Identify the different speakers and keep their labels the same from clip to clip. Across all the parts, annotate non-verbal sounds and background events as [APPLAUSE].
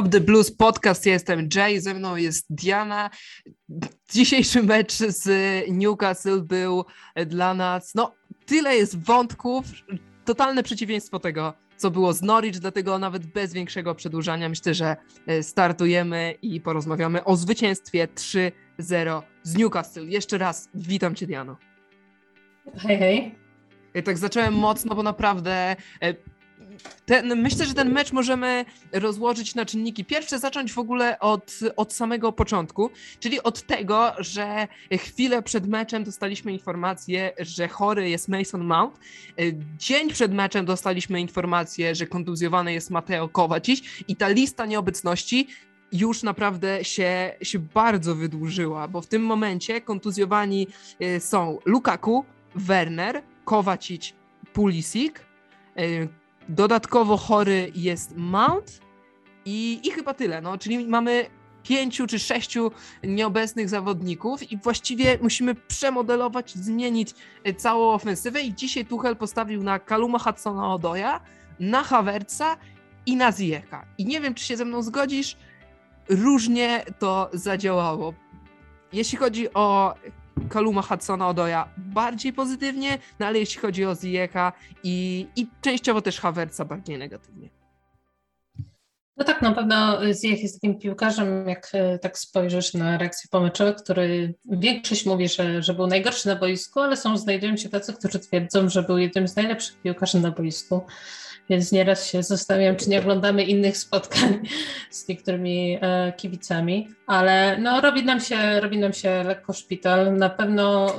Speaker 1: Up the Blues podcast. Ja jestem Jay, ze mną jest Diana. Dzisiejszy mecz z Newcastle był dla nas, no tyle jest wątków, totalne przeciwieństwo tego, co było z Norwich, dlatego nawet bez większego przedłużania myślę, że e, startujemy i porozmawiamy o zwycięstwie 3-0 z Newcastle. Jeszcze raz witam Cię Diano.
Speaker 2: Hej, hej.
Speaker 1: Ja tak zacząłem mocno, bo naprawdę e, ten, myślę, że ten mecz możemy rozłożyć na czynniki pierwsze, zacząć w ogóle od, od samego początku, czyli od tego, że chwilę przed meczem dostaliśmy informację, że chory jest Mason Mount. Dzień przed meczem dostaliśmy informację, że kontuzjowany jest Mateo Kowacic i ta lista nieobecności już naprawdę się, się bardzo wydłużyła, bo w tym momencie kontuzjowani e, są Lukaku, Werner, Kowacic, Pulisic, e, Dodatkowo chory jest Mount i, i chyba tyle. No, czyli mamy pięciu czy sześciu nieobecnych zawodników i właściwie musimy przemodelować, zmienić e, całą ofensywę i dzisiaj Tuchel postawił na Kaluma Hudsona Odoja, na Havertza i na Ziyeka. I nie wiem, czy się ze mną zgodzisz, różnie to zadziałało. Jeśli chodzi o Kaluma Hudsona Odoja bardziej pozytywnie, no ale jeśli chodzi o Ziyeka i, i częściowo też Havertza bardziej negatywnie.
Speaker 2: No tak, na pewno Ziyech jest takim piłkarzem, jak e, tak spojrzysz na reakcje pomeczowe, który większość mówi, że, że był najgorszy na boisku, ale są, znajdują się tacy, którzy twierdzą, że był jednym z najlepszych piłkarzy na boisku więc nieraz się zastanawiam, czy nie oglądamy innych spotkań [LAUGHS] z niektórymi e, kibicami, ale no, robi, nam się, robi nam się lekko szpital. Na pewno,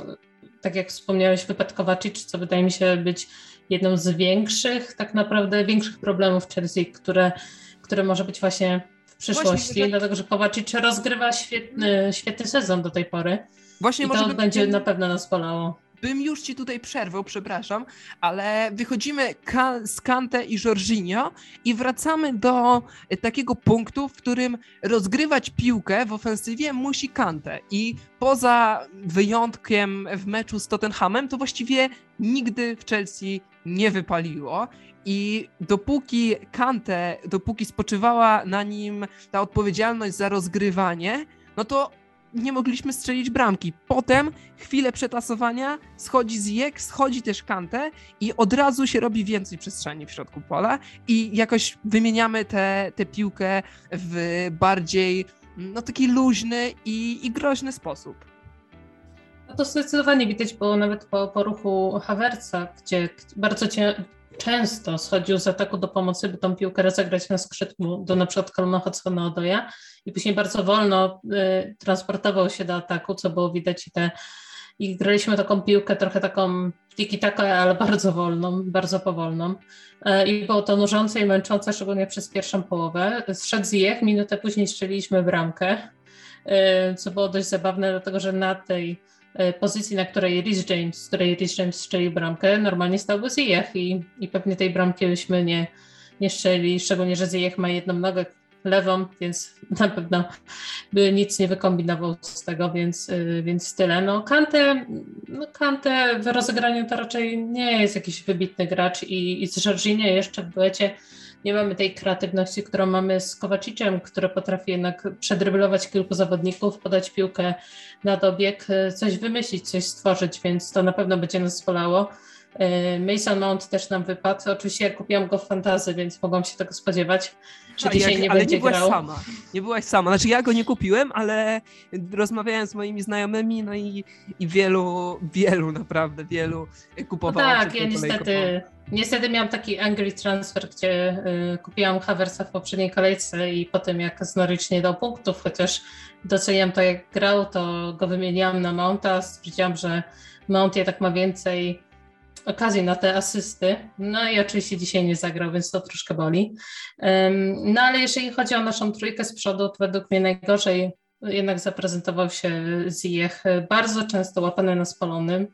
Speaker 2: tak jak wspomniałeś, wypadek Kowacic, co wydaje mi się być jedną z większych, tak naprawdę większych problemów Chelsea, które, które może być właśnie w przyszłości, Właśnie, dlatego że Kowacic rozgrywa świetny, świetny sezon do tej pory. Właśnie I to będzie na pewno nas bolało
Speaker 1: bym już ci tutaj przerwał, przepraszam, ale wychodzimy z Kante i Jorginho i wracamy do takiego punktu, w którym rozgrywać piłkę w ofensywie musi Kante i poza wyjątkiem w meczu z Tottenhamem, to właściwie nigdy w Chelsea nie wypaliło. I dopóki Kante, dopóki spoczywała na nim ta odpowiedzialność za rozgrywanie, no to nie mogliśmy strzelić bramki. Potem, chwilę przetasowania, schodzi Ziyech, schodzi też Kante i od razu się robi więcej przestrzeni w środku pola i jakoś wymieniamy tę piłkę w bardziej no, taki luźny i, i groźny sposób.
Speaker 2: No to zdecydowanie widać, bo nawet po, po ruchu Havertza, gdzie bardzo cię, często schodził z ataku do pomocy, by tą piłkę rozegrać na skrzydku do na przykład Kalma Hodsona Odoja i później bardzo wolno y, transportował się do ataku, co było widać i te i graliśmy taką piłkę trochę taką tiki taka, ale bardzo wolną, bardzo powolną. Y, I było to nużące i męczące, szczególnie przez pierwszą połowę. Zszedł Ziyech, minutę później strzeliliśmy bramkę, y, co było dość zabawne, dlatego że na tej E, pozycji, na której Rhys James, z której James strzelił bramkę, normalnie stałby Ziyech i, i pewnie tej bramki byśmy nie, nie strzeli, szczególnie, że Ziyech ma jedną nogę lewą, więc [LAUGHS] na pewno by nic nie wykombinował z tego, więc, e, więc tyle. No Kante, no Kante w rozegraniu to raczej nie jest jakiś wybitny gracz i, i z Jorginho jeszcze w duecie nie mamy tej kreatywności, którą mamy z Kowaciciem, który potrafi jednak przedryblować kilku zawodników, podać piłkę na dobieg, coś wymyślić, coś stworzyć, więc to na pewno będzie nas bolało. E, Mason Mount też nam wypadł. Oczywiście ja kupiłam go w fantazy, więc mogłam się tego spodziewać, że dzisiaj jak, nie
Speaker 1: ale
Speaker 2: będzie
Speaker 1: nie byłaś
Speaker 2: grał.
Speaker 1: sama. Nie byłaś sama. Znaczy ja go nie kupiłem, ale rozmawiałem z moimi znajomymi, no i, i wielu, wielu naprawdę, wielu kupowało.
Speaker 2: No tak, ja niestety, niestety miałam taki angry transfer, gdzie y, kupiłam Haversa w poprzedniej kolejce i potem jak z Norwich nie dał punktów, chociaż doceniam to jak grał, to go wymieniłam na Mounta, stwierdziłam, że Mount jednak ma więcej okazję na te asysty. No i oczywiście dzisiaj nie zagrał, więc to troszkę boli. No ale jeżeli chodzi o naszą trójkę z przodu, to według mnie najgorzej jednak zaprezentował się Ziyech, bardzo często łapany na spalonym.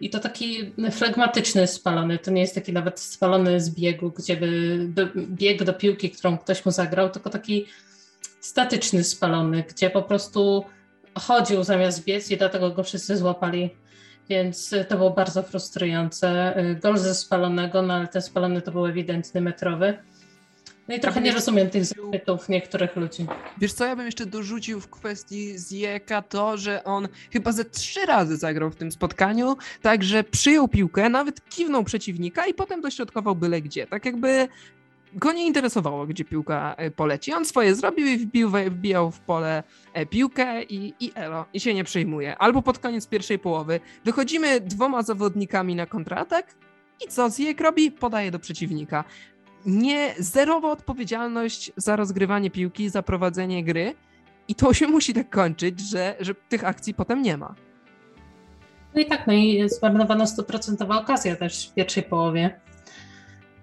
Speaker 2: I to taki flegmatyczny spalony, to nie jest taki nawet spalony z biegu, gdzie by bieg do piłki, którą ktoś mu zagrał, tylko taki statyczny spalony, gdzie po prostu chodził zamiast biec i dlatego go wszyscy złapali więc to było bardzo frustrujące. Gol ze spalonego, no ale ten spalony to był ewidentny metrowy. No i trochę nie rozumiem tych zachwytów niektórych ludzi.
Speaker 1: Wiesz co, ja bym jeszcze dorzucił w kwestii Zieka to, że on chyba ze trzy razy zagrał w tym spotkaniu, także przyjął piłkę, nawet kiwnął przeciwnika i potem dośrodkował byle gdzie. Tak jakby go nie interesowało, gdzie piłka e, poleci. On swoje zrobił i wbił, wbijał w pole e, piłkę i, i elo, i się nie przejmuje. Albo pod koniec pierwszej połowy wychodzimy dwoma zawodnikami na kontratak i co Zjek robi? Podaje do przeciwnika. Nie, zerowa odpowiedzialność za rozgrywanie piłki, za prowadzenie gry i to się musi tak kończyć, że, że tych akcji potem nie ma.
Speaker 2: No i tak, no i zmarnowana stuprocentowa okazja też w pierwszej połowie.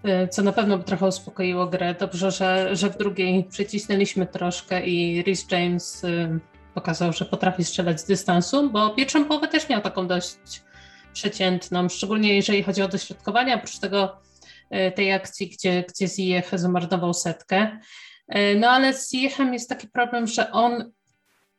Speaker 2: Y, co na pewno trochę uspokoiło grę. Dobrze, że, że w drugiej przycisnęliśmy troszkę i Rhys James y, pokazał, że potrafi strzelać z dystansu, bo pierwszą połowę też miał taką dość przeciętną, szczególnie jeżeli chodzi o dośrodkowania, oprócz tego y, tej akcji, gdzie, gdzie Ziyech zamordował setkę. No ale z Ziyechem jest taki problem, że on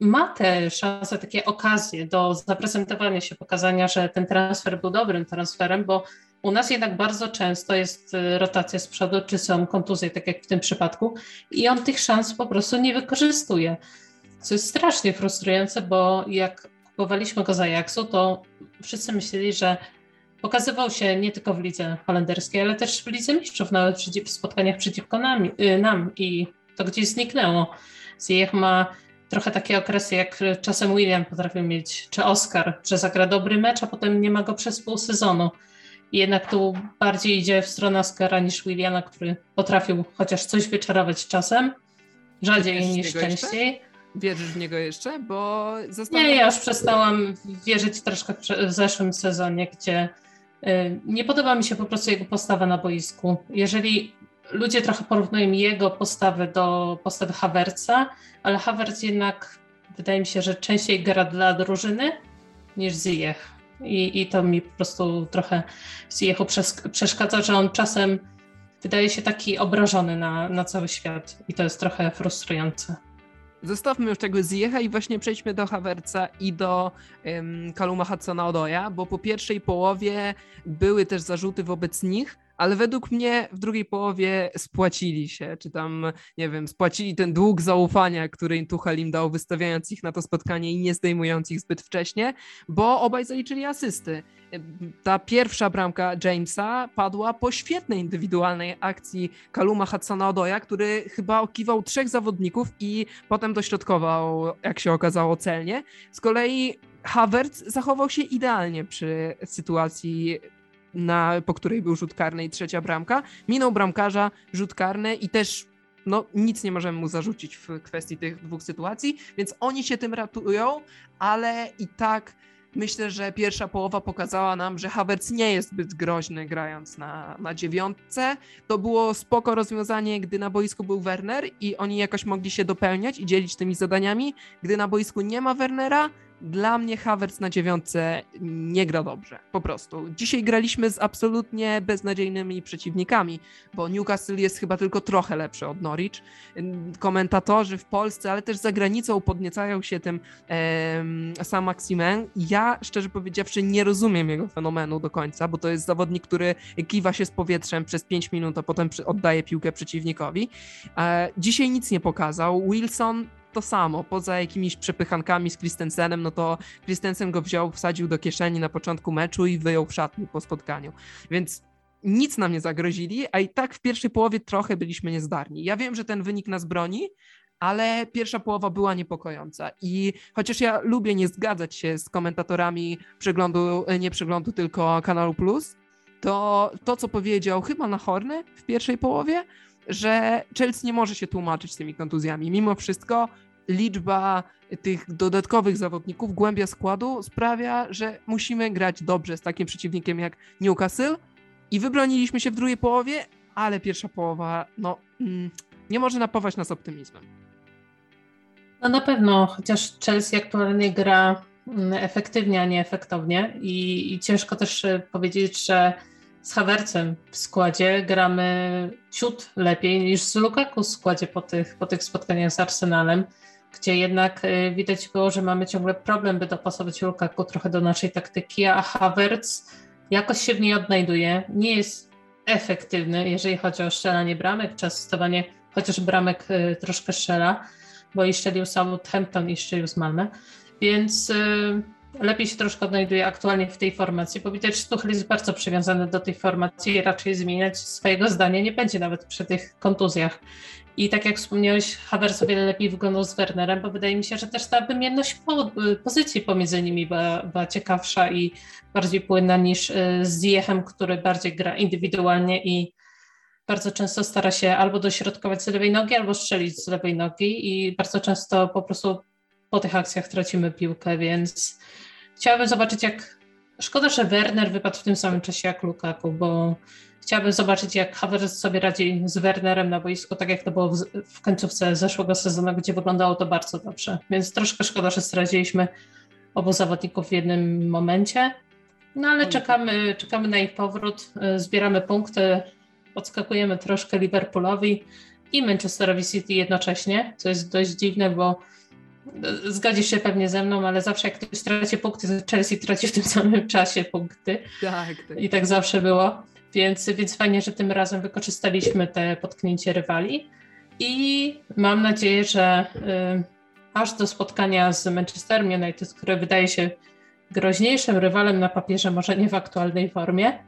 Speaker 2: ma te szanse, takie okazje do zaprezentowania się, pokazania, że ten transfer był dobrym transferem, bo u nas jednak bardzo często jest y, rotacja z przodu, czy są kontuzje, tak jak w tym przypadku, i on tych szans po prostu nie wykorzystuje. Co jest strasznie frustrujące, bo jak kupowaliśmy go z Ajaxu, to wszyscy myśleli, że pokazywał się nie tylko w lidze holenderskiej, ale też w lidze mistrzów, nawet w spotkaniach przeciwko nam, y, nam i to gdzieś zniknęło. Ziyech ma trochę takie okresy, jak czasem William potrafił mieć, czy Oscar, że zagra dobry mecz, a potem nie ma go przez pół sezonu. Jednak tu bardziej idzie w stronę Oscara niż Williama, który potrafił chociaż coś wyczarować czasem, rzadziej niż częściej.
Speaker 1: Wierzysz w niego jeszcze? Bo
Speaker 2: zastanawiam... Nie, ja już przestałam wierzyć troszkę w zeszłym sezonie, gdzie y, nie podoba mi się po prostu jego postawa na boisku. Jeżeli ludzie trochę porównują jego postawę do postawy Havertza, ale Havertz jednak wydaje mi się, że częściej gra dla drużyny niż Ziyech. I, I to mi po prostu trochę Ziechu przeszkadza, że on czasem wydaje się taki obrażony na, na cały świat i to jest trochę frustrujące.
Speaker 1: Zostawmy już tego Ziecha i właśnie przejdźmy do Havertza i do um, Kaluma Hudson-Odoya, bo po pierwszej połowie były też zarzuty wobec nich, ale według mnie w drugiej połowie spłacili się, czy tam, nie wiem, spłacili ten dług zaufania, który Tuchel im dał, wystawiając ich na to spotkanie i nie zdejmując ich zbyt wcześnie, bo obaj zaliczyli asysty. Ta pierwsza bramka Jamesa padła po świetnej indywidualnej akcji Kaluma Hudsona-Odoya, który chyba okiwał trzech zawodników i potem dośrodkował, jak się okazało, celnie. Z kolei Havertz zachował się idealnie przy sytuacji na, po której był rzut karny i trzecia bramka. Minął bramkarza, rzut karny i też no, nic nie możemy mu zarzucić w kwestii tych dwóch sytuacji, więc oni się tym ratują, ale i tak myślę, że pierwsza połowa pokazała nam, że Havertz nie jest zbyt groźny grając na, na dziewiątce. To było spoko rozwiązanie, gdy na boisku był Werner i oni jakoś mogli się dopełniać i dzielić tymi zadaniami. Gdy na boisku nie ma Wernera, dla mnie Havertz na dziewiątce nie gra dobrze, po prostu. Dzisiaj graliśmy z absolutnie beznadziejnymi przeciwnikami, bo Newcastle jest chyba tylko trochę lepszy od Norwich. Komentatorzy w Polsce, ale też za granicą podniecają się tym e, sam Maximen. Ja, szczerze powiedziawszy, nie rozumiem jego fenomenu do końca, bo to jest zawodnik, który kiwa się z powietrzem przez 5 minut, a potem oddaje piłkę przeciwnikowi. E, dzisiaj nic nie pokazał. Wilson to samo, poza jakimiś przepychankami z Christensenem, no to Christensen go wziął, wsadził do kieszeni na początku meczu i wyjął w szatni po spotkaniu. Więc nic nam nie zagrozili, a i tak w pierwszej połowie trochę byliśmy niezdarni. Ja wiem, że ten wynik nas broni, ale pierwsza połowa była niepokojąca. I chociaż ja lubię nie zgadzać się z komentatorami przeglądu, nie przeglądu, tylko kanału Plus, to to, co powiedział chyba na Horny w pierwszej połowie, że Chelsea nie może się tłumaczyć tymi kontuzjami. Mimo wszystko liczba tych dodatkowych zawodników, głębia składu sprawia, że musimy grać dobrze z takim przeciwnikiem jak Newcastle. I wybroniliśmy się w drugiej połowie, ale pierwsza połowa, no, mm, nie może napawać nas optymizmem.
Speaker 2: No na pewno, chociaż Chelsea aktualnie gra mm, efektywnie, a nie efektownie. I, i ciężko też e, powiedzieć, że z Havercem w składzie gramy ciut lepiej niż z Lukaku w składzie po tych, po tych spotkaniach z Arsenalem gdzie jednak y, widać było, że mamy ciągle problem, by dopasować Lukaku trochę do naszej taktyki, a Havertz jakoś się w niej odnajduje. Nie jest efektywny, jeżeli chodzi o strzelanie bramek czy asystowanie chociaż bramek y, troszkę strzela, bo i strzelił Southampton i strzelił z Malmę, więc y, lepiej się troszkę odnajduje aktualnie w tej formacji, bo widać, że Tuchel jest bardzo przywiązany do tej formacji i raczej zmieniać swojego zdania nie będzie nawet przy tych kontuzjach. I tak jak wspomniałeś, Havertz o wiele lepiej wyglądał z Wernerem, bo wydaje mi się, że też ta wymienność po, pozycji pomiędzy nimi była, była, ciekawsza i bardziej płynna niż y, z Ziechem, który bardziej gra indywidualnie i bardzo często stara się albo dośrodkować z lewej nogi, albo strzelić z lewej nogi i bardzo często po prostu po tych akcjach tracimy piłkę, więc chciałabym zobaczyć jak... Szkoda, że Werner wypadł w tym samym czasie jak Lukaku, bo chciałabym zobaczyć, jak Havertz sobie radzi z Wernerem na boisku, tak jak to było w, w końcówce zeszłego sezonu, gdzie wyglądało to bardzo dobrze. Więc troszkę szkoda, że straciliśmy obu zawodników w jednym momencie. No ale czekamy, czekamy na ich powrót, zbieramy punkty, podskakujemy troszkę Liverpoolowi i Manchesterowi City jednocześnie, co jest dość dziwne, bo y, zgodzisz się pewnie ze mną, ale zawsze jak ktoś traci punkty, to Chelsea traci w tym samym czasie punkty.
Speaker 1: Tak, tak.
Speaker 2: I tak zawsze było. Więc, więc fajnie, że tym razem wykorzystaliśmy te potknięcie rywali. I mam nadzieję, że y, aż do spotkania z Manchester United, które wydaje się groźniejszym rywalem na papierze, może nie w aktualnej formie,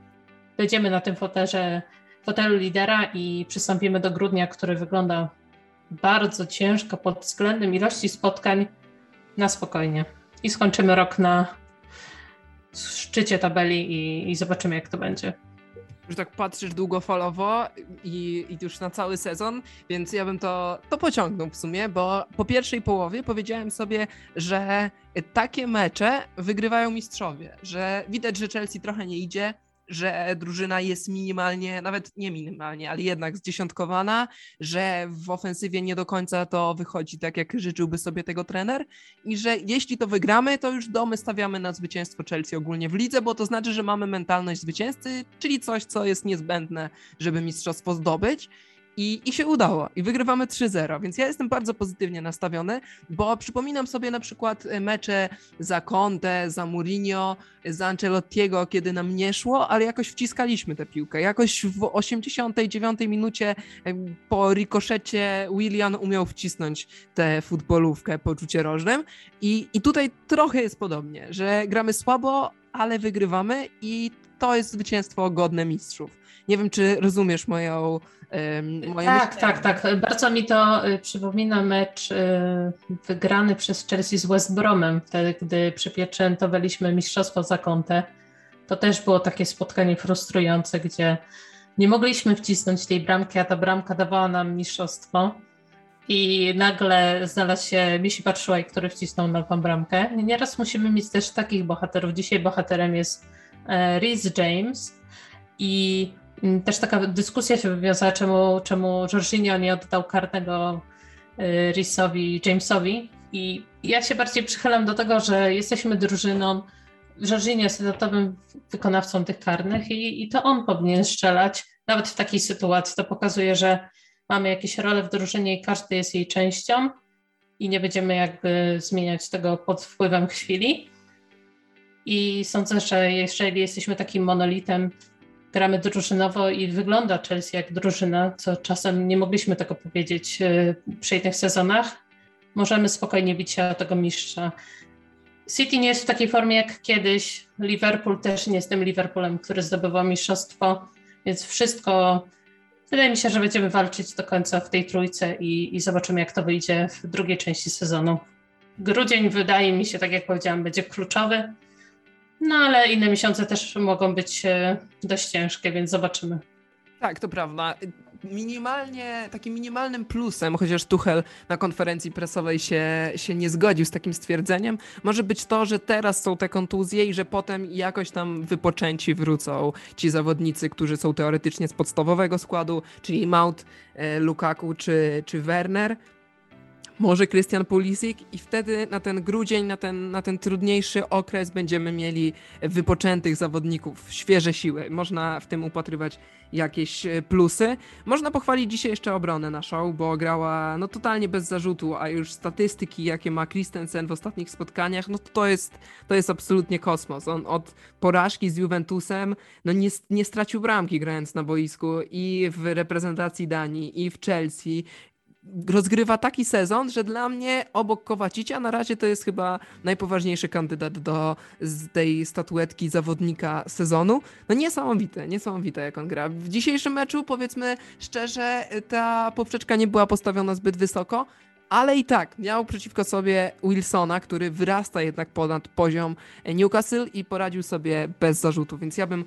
Speaker 2: będziemy na tym foterze, fotelu lidera i przystąpimy do grudnia, który wygląda bardzo ciężko pod względem ilości spotkań na spokojnie. I skończymy rok na szczycie tabeli i, i zobaczymy, jak to będzie
Speaker 1: że tak patrzysz długofalowo i, i już na cały sezon, więc ja bym to, to pociągnął w sumie, bo po pierwszej połowie powiedziałem sobie, że takie mecze wygrywają mistrzowie, że widać, że Chelsea trochę nie idzie, że drużyna jest minimalnie, nawet nie minimalnie, ale jednak zdziesiątkowana, że w ofensywie nie do końca to wychodzi tak, jak życzyłby sobie tego trener i że jeśli to wygramy, to już domy stawiamy na zwycięstwo Chelsea ogólnie w lidze, bo to znaczy, że mamy mentalność zwycięzcy, czyli coś, co jest niezbędne, żeby mistrzostwo zdobyć. I, I się udało. I wygrywamy 3-0, więc ja jestem bardzo pozytywnie nastawiony, bo przypominam sobie na przykład e, mecze za Conte, za Mourinho, za Ancelottiego, kiedy nam nie szło, ale jakoś wciskaliśmy tę piłkę. Jakoś w 89 minucie e, po rikoszecie William umiał wcisnąć tę futbolówkę poczucie rożnym. I, I tutaj trochę jest podobnie, że gramy słabo, ale wygrywamy i to jest zwycięstwo godne mistrzów. Nie wiem, czy rozumiesz moją
Speaker 2: Moje tak, tak, tak. Bardzo mi to y, przypomina mecz y, wygrany przez Chelsea z West Bromem, wtedy, gdy przypieczętowaliśmy mistrzostwo za kątę. To też było takie spotkanie frustrujące, gdzie nie mogliśmy wcisnąć tej bramki, a ta bramka dawała nam mistrzostwo. I nagle znalazł się Misi Batshuayi, który wcisnął tą bramkę. Nieraz musimy mieć też takich bohaterów. Dzisiaj bohaterem jest e, Rhys James i Mm, też taka dyskusja się wywiązała, czemu, czemu Jorginho nie oddał karnego y, Risowi, Jamesowi. I ja się bardziej przychylam do tego, że jesteśmy drużyną. Jorginho jest etatowym wykonawcą tych karnych i, i to on powinien strzelać, nawet w takiej sytuacji. To pokazuje, że mamy jakieś role w drużynie i każdy jest jej częścią i nie będziemy jakby zmieniać tego pod wpływem chwili. I sądzę, że jeżeli jesteśmy takim monolitem, gramy drużynowo i wygląda Chelsea jak drużyna, co czasem nie mogliśmy tego powiedzieć e, przy innych sezonach. Możemy spokojnie bić się o tego mistrza. City nie jest w takiej formie jak kiedyś. Liverpool też nie jest tym Liverpoolem, który zdobywał mistrzostwo, więc wszystko. Wydaje mi się, że będziemy walczyć do końca w tej trójce i, i zobaczymy, jak to wyjdzie w drugiej części sezonu. Grudzień, wydaje mi się, tak jak powiedziałam, będzie kluczowy. No ale inne miesiące też mogą być e, dość ciężkie, więc zobaczymy.
Speaker 1: Tak, to prawda. Minimalnie, takim minimalnym plusem, chociaż Tuchel na konferencji prasowej się, się nie zgodził z takim stwierdzeniem, może być to, że teraz są te kontuzje i że potem jakoś tam wypoczęci wrócą ci zawodnicy, którzy są teoretycznie z podstawowego składu, czyli Mount, e, Lukaku czy, czy Werner może Christian Pulisic i wtedy na ten grudzień, na ten, na ten trudniejszy okres będziemy mieli wypoczętych zawodników, świeże siły. Można w tym upatrywać jakieś e, plusy. Można pochwalić dzisiaj jeszcze obronę naszą, bo grała no totalnie bez zarzutu, a już statystyki, jakie ma Christensen w ostatnich spotkaniach, no to, jest, to jest absolutnie kosmos. On od porażki z Juventusem no nie, nie stracił bramki grając na boisku i w reprezentacji Danii, i w Chelsea, rozgrywa taki sezon, że dla mnie obok Kowacicia na razie to jest chyba najpoważniejszy kandydat do tej statuetki zawodnika sezonu. No niesamowite, niesamowite jak on gra. W dzisiejszym meczu powiedzmy szczerze, ta poprzeczka nie była postawiona zbyt wysoko, ale i tak miał przeciwko sobie Wilsona, który wyrasta jednak ponad poziom Newcastle i poradził sobie bez zarzutu, więc ja bym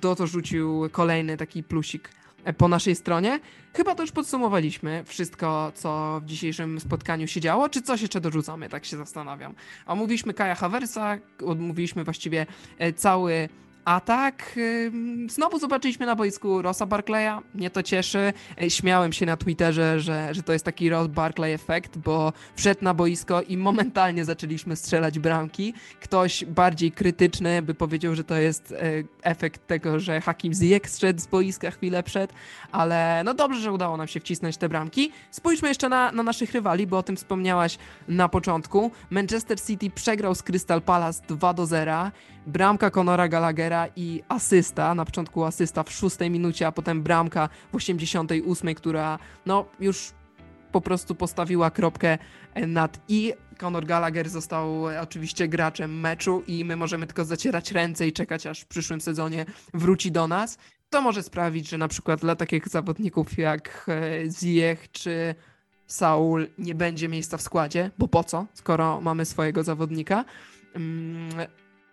Speaker 1: do to rzucił kolejny taki plusik po naszej stronie. Chyba to już podsumowaliśmy wszystko, co w dzisiejszym spotkaniu się działo, czy coś jeszcze dorzucamy, tak się zastanawiam. Omówiliśmy Kaja Haversa, omówiliśmy właściwie e, cały atak. Znowu zobaczyliśmy na boisku Rosa Barclaya. Mnie to cieszy. Śmiałem się na Twitterze, że, że to jest taki Ross Barclay efekt, bo wszedł na boisko i momentalnie zaczęliśmy strzelać bramki. Ktoś bardziej krytyczny by powiedział, że to jest e, efekt tego, że Hakim Ziyech zszedł z boiska chwilę przed, ale no dobrze, że udało nam się wcisnąć te bramki. Spójrzmy jeszcze na, na naszych rywali, bo o tym wspomniałaś na początku. Manchester City przegrał z Crystal Palace 2 do 0 bramka Conora Gallaghera i asysta, na początku asysta w szóstej minucie, a potem bramka w 88, która no już po prostu postawiła kropkę nad i. Conor Gallagher został oczywiście graczem meczu i my możemy tylko zacierać ręce i czekać, aż w przyszłym sezonie wróci do nas. To może sprawić, że na przykład dla takich zawodników jak e, Ziyech czy Saul nie będzie miejsca w składzie, bo po co, skoro mamy swojego zawodnika.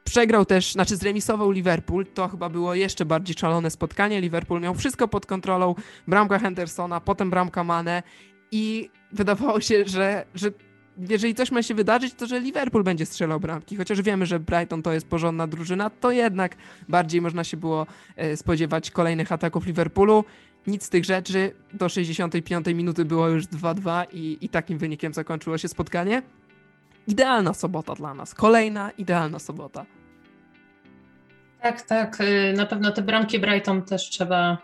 Speaker 1: Przegrał też, znaczy zremisował Liverpool, to chyba było jeszcze bardziej szalone spotkanie. Liverpool miał wszystko pod kontrolą, bramka Hendersona, potem bramka Mane i wydawało się, że, że jeżeli coś ma się wydarzyć, to że Liverpool będzie strzelał bramki. Chociaż wiemy, że Brighton to jest porządna drużyna, to jednak bardziej można się było e, spodziewać kolejnych ataków Liverpoolu. Nic z tych rzeczy. Do 65 minuty było już 2-2 i, i takim wynikiem zakończyło się spotkanie. Idealna sobota dla nas. Kolejna idealna sobota.
Speaker 2: Tak, tak. Y, na pewno te bramki Brighton też trzeba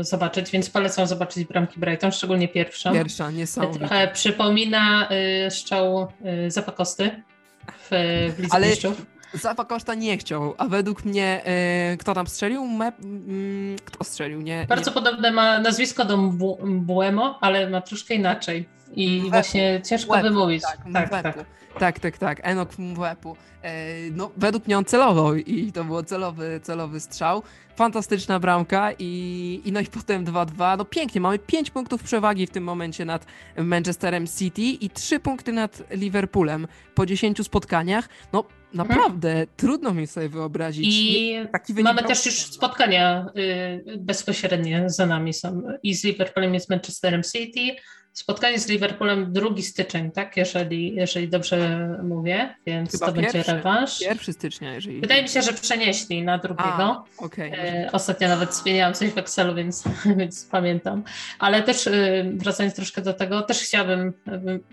Speaker 2: y, zobaczyć, więc polecam zobaczyć bramki Brighton, szczególnie pierwszą.
Speaker 1: Pierwsza, niesamowita.
Speaker 2: Trochę przypomina y, strzał y, Zapakosty w, Lidze
Speaker 1: Ale Zapakoszta nie chciał, a według mnie kto tam strzelił? Me, mm, kto strzelił? Nie,
Speaker 2: Bardzo
Speaker 1: nie.
Speaker 2: podobne ma nazwisko do Mbuemo, ale ma troszkę inaczej. I Mwepu. właśnie ciężko Mwepu, wymówić.
Speaker 1: Tak, tak, tak. Tak, tak, tak. Enok Mwepu. E, no, według mnie on celował i to był celowy, celowy strzał. Fantastyczna bramka i, i no i potem 2-2. No pięknie, mamy 5 punktów przewagi w tym momencie nad Manchesterem City i 3 punkty nad Liverpoolem po 10 spotkaniach. No naprawdę mhm. trudno mi sobie wyobrazić.
Speaker 2: I mamy też już spotkania y, bezpośrednie za nami są i z Liverpoolem i z Manchesterem City Spotkanie z Liverpoolem 2 styczeń, tak? Jeżeli, jeżeli dobrze mówię, więc Chyba to pierwszy, będzie rewanż.
Speaker 1: 1 stycznia, jeżeli.
Speaker 2: Wydaje mi się, że przenieśli na drugiego. A, okay. e, ostatnio nawet zmieniałam coś w Excelu, więc, [LAUGHS] więc pamiętam. Ale też e, wracając troszkę do tego, też chciałabym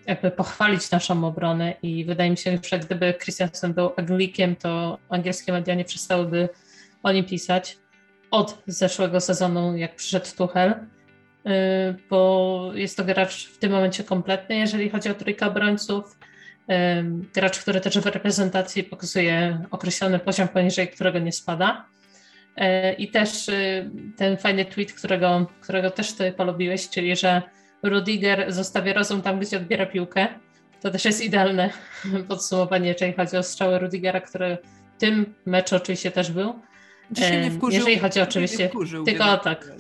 Speaker 2: jakby pochwalić naszą obronę i wydaje mi się, że gdyby Christiansen był Anglikiem, to angielskie media nie przestałyby o nim pisać. Od zeszłego sezonu, jak przyszedł Tuchel, Y, bo jest to gracz w tym momencie kompletny, jeżeli chodzi o trójkę obrońców. Y, gracz, który też w reprezentacji pokazuje określony poziom, poniżej którego nie spada. Y, I też ten fajny tweet, którego, którego też ty polubiłeś, czyli że Rudiger zostawia rozum tam, gdzie odbiera piłkę. To też jest idealne [LAUGHS] podsumowanie, jeżeli chodzi o strzały Rudigera, który w tym meczu oczywiście też był.
Speaker 1: Dzisiaj mnie wkurzył,
Speaker 2: jeżeli chodzi oczywiście tylko o tak.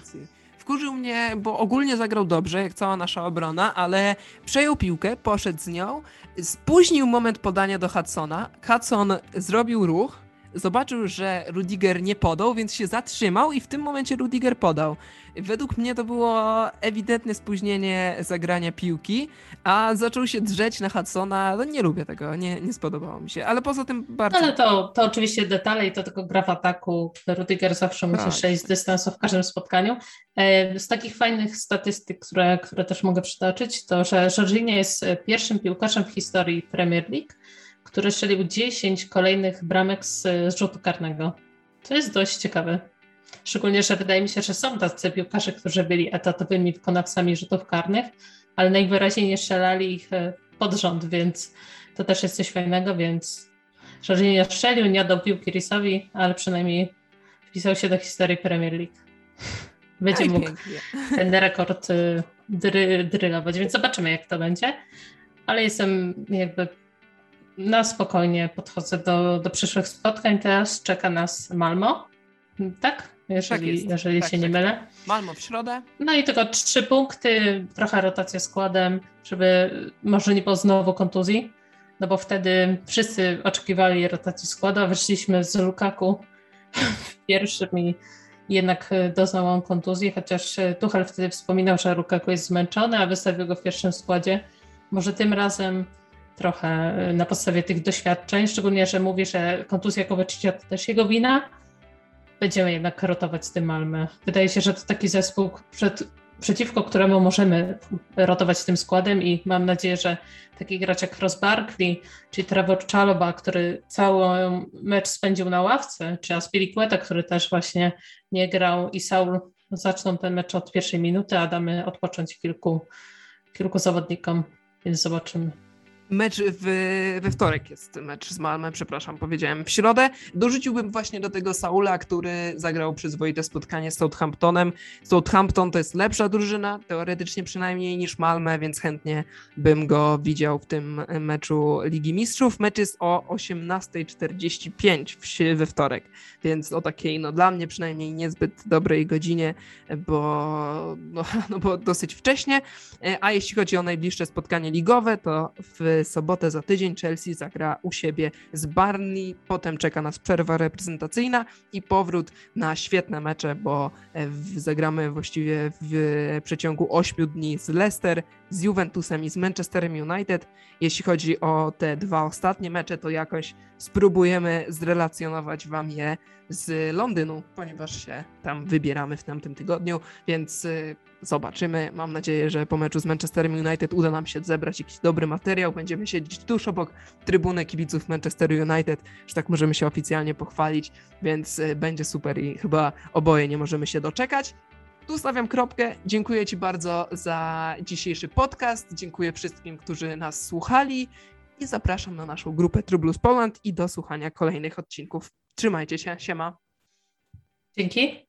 Speaker 1: Wkurzył mnie, bo ogólnie zagrał dobrze, jak cała nasza obrona, ale przejął piłkę, poszedł z nią, spóźnił moment podania do Hudsona. Hudson zrobił ruch, zobaczył, że Rudiger nie podał, więc się zatrzymał i w tym momencie Rudiger podał. Według mnie to było ewidentne spóźnienie zagrania piłki, a zaczął się drzeć na Hudsona. No nie lubię tego, nie, nie spodobało mi się, ale poza tym bardzo...
Speaker 2: Ale to, to oczywiście detale i to tylko gra w ataku. Rudiger zawsze musi tak. przejść z dystansu w każdym spotkaniu. E, z takich fajnych statystyk, które, które też mogę przytoczyć, to że Jorginho jest pierwszym piłkarzem w historii Premier League, który strzelił 10 kolejnych bramek z, z rzutu karnego. To jest dość ciekawe. Szczególnie, że wydaje mi się, że są tacy piłkarze, którzy byli etatowymi wykonawcami rzutów karnych, ale najwyraźniej nie strzelali ich e, pod rząd, więc to też jest coś fajnego, więc Jorginho nie strzelił, nie oddał piłki Risowi, ale przynajmniej wpisał się do historii Premier League. [LAUGHS] Będzie Aj, mógł pięknie. [LAUGHS] ten rekord y, dry, drylować, więc zobaczymy jak to będzie. Ale jestem jakby na spokojnie podchodzę do, do przyszłych spotkań. Teraz czeka nas Malmo, tak? Jeżeli, tak jeżeli tak, się tak, nie mylę.
Speaker 1: Malmo w środę.
Speaker 2: No i tylko trzy punkty, trochę rotacja składem, żeby może nie było znowu kontuzji, no bo wtedy wszyscy oczekiwali rotacji składu, a wyszliśmy z Lukaku w [LAUGHS] pierwszym i jednak doznał on kontuzji, chociaż Tuchel wtedy wspominał, że Lukaku jest zmęczony, a wystawił go w pierwszym składzie. Może tym razem trochę na podstawie tych doświadczeń, szczególnie, że mówi, że kontuzja Kowaczycia to też jego wina. Będziemy jednak rotować z tym Malmę. Wydaje się, że to taki zespół, przed, przeciwko któremu możemy rotować tym składem i mam nadzieję, że taki gracz jak Ross Barkley, czy Trevor Chaloba, który cały mecz spędził na ławce, czy Aspilicueta, który też właśnie nie grał i Saul zaczną ten mecz od pierwszej minuty, a damy odpocząć kilku, kilku zawodnikom, więc zobaczymy.
Speaker 1: Mecz w, we wtorek jest mecz z Malmem, przepraszam, powiedziałem w środę. Dorzuciłbym właśnie do tego Saula, który zagrał przyzwoite spotkanie z Southamptonem. Southampton to jest lepsza drużyna, teoretycznie przynajmniej niż Malmę, więc chętnie bym go widział w tym meczu Ligi Mistrzów. Mecz jest o 18.45 we wtorek, więc o takiej, no dla mnie przynajmniej niezbyt dobrej godzinie, bo, no, [LAUGHS] no bo dosyć wcześnie. A jeśli chodzi o najbliższe spotkanie ligowe, to w sobotę za tydzień Chelsea zagra u siebie z Barney, potem czeka nas przerwa reprezentacyjna i powrót na świetne mecze, bo e, zagramy właściwie w przeciągu 8 dni z Leicester, z Juventusem i z Manchesterem United. Jeśli chodzi o te dwa ostatnie mecze, to jakoś spróbujemy zrelacjonować Wam je z Londynu, ponieważ się tam wybieramy w tamtym tygodniu, więc y, zobaczymy. Mam nadzieję, że po meczu z Manchesterem United uda nam się zebrać jakiś dobry materiał. Będziemy siedzieć tuż obok trybuny kibiców Manchester United, że tak możemy się oficjalnie pochwalić, więc y, będzie super i chyba oboje nie możemy się doczekać. Tu stawiam kropkę. Dziękuję Ci bardzo za dzisiejszy podcast. Dziękuję wszystkim, którzy nas słuchali i zapraszam na naszą grupę Trublus Poland i do słuchania kolejnych odcinków. Trzymajcie się, siema.
Speaker 2: Dzięki.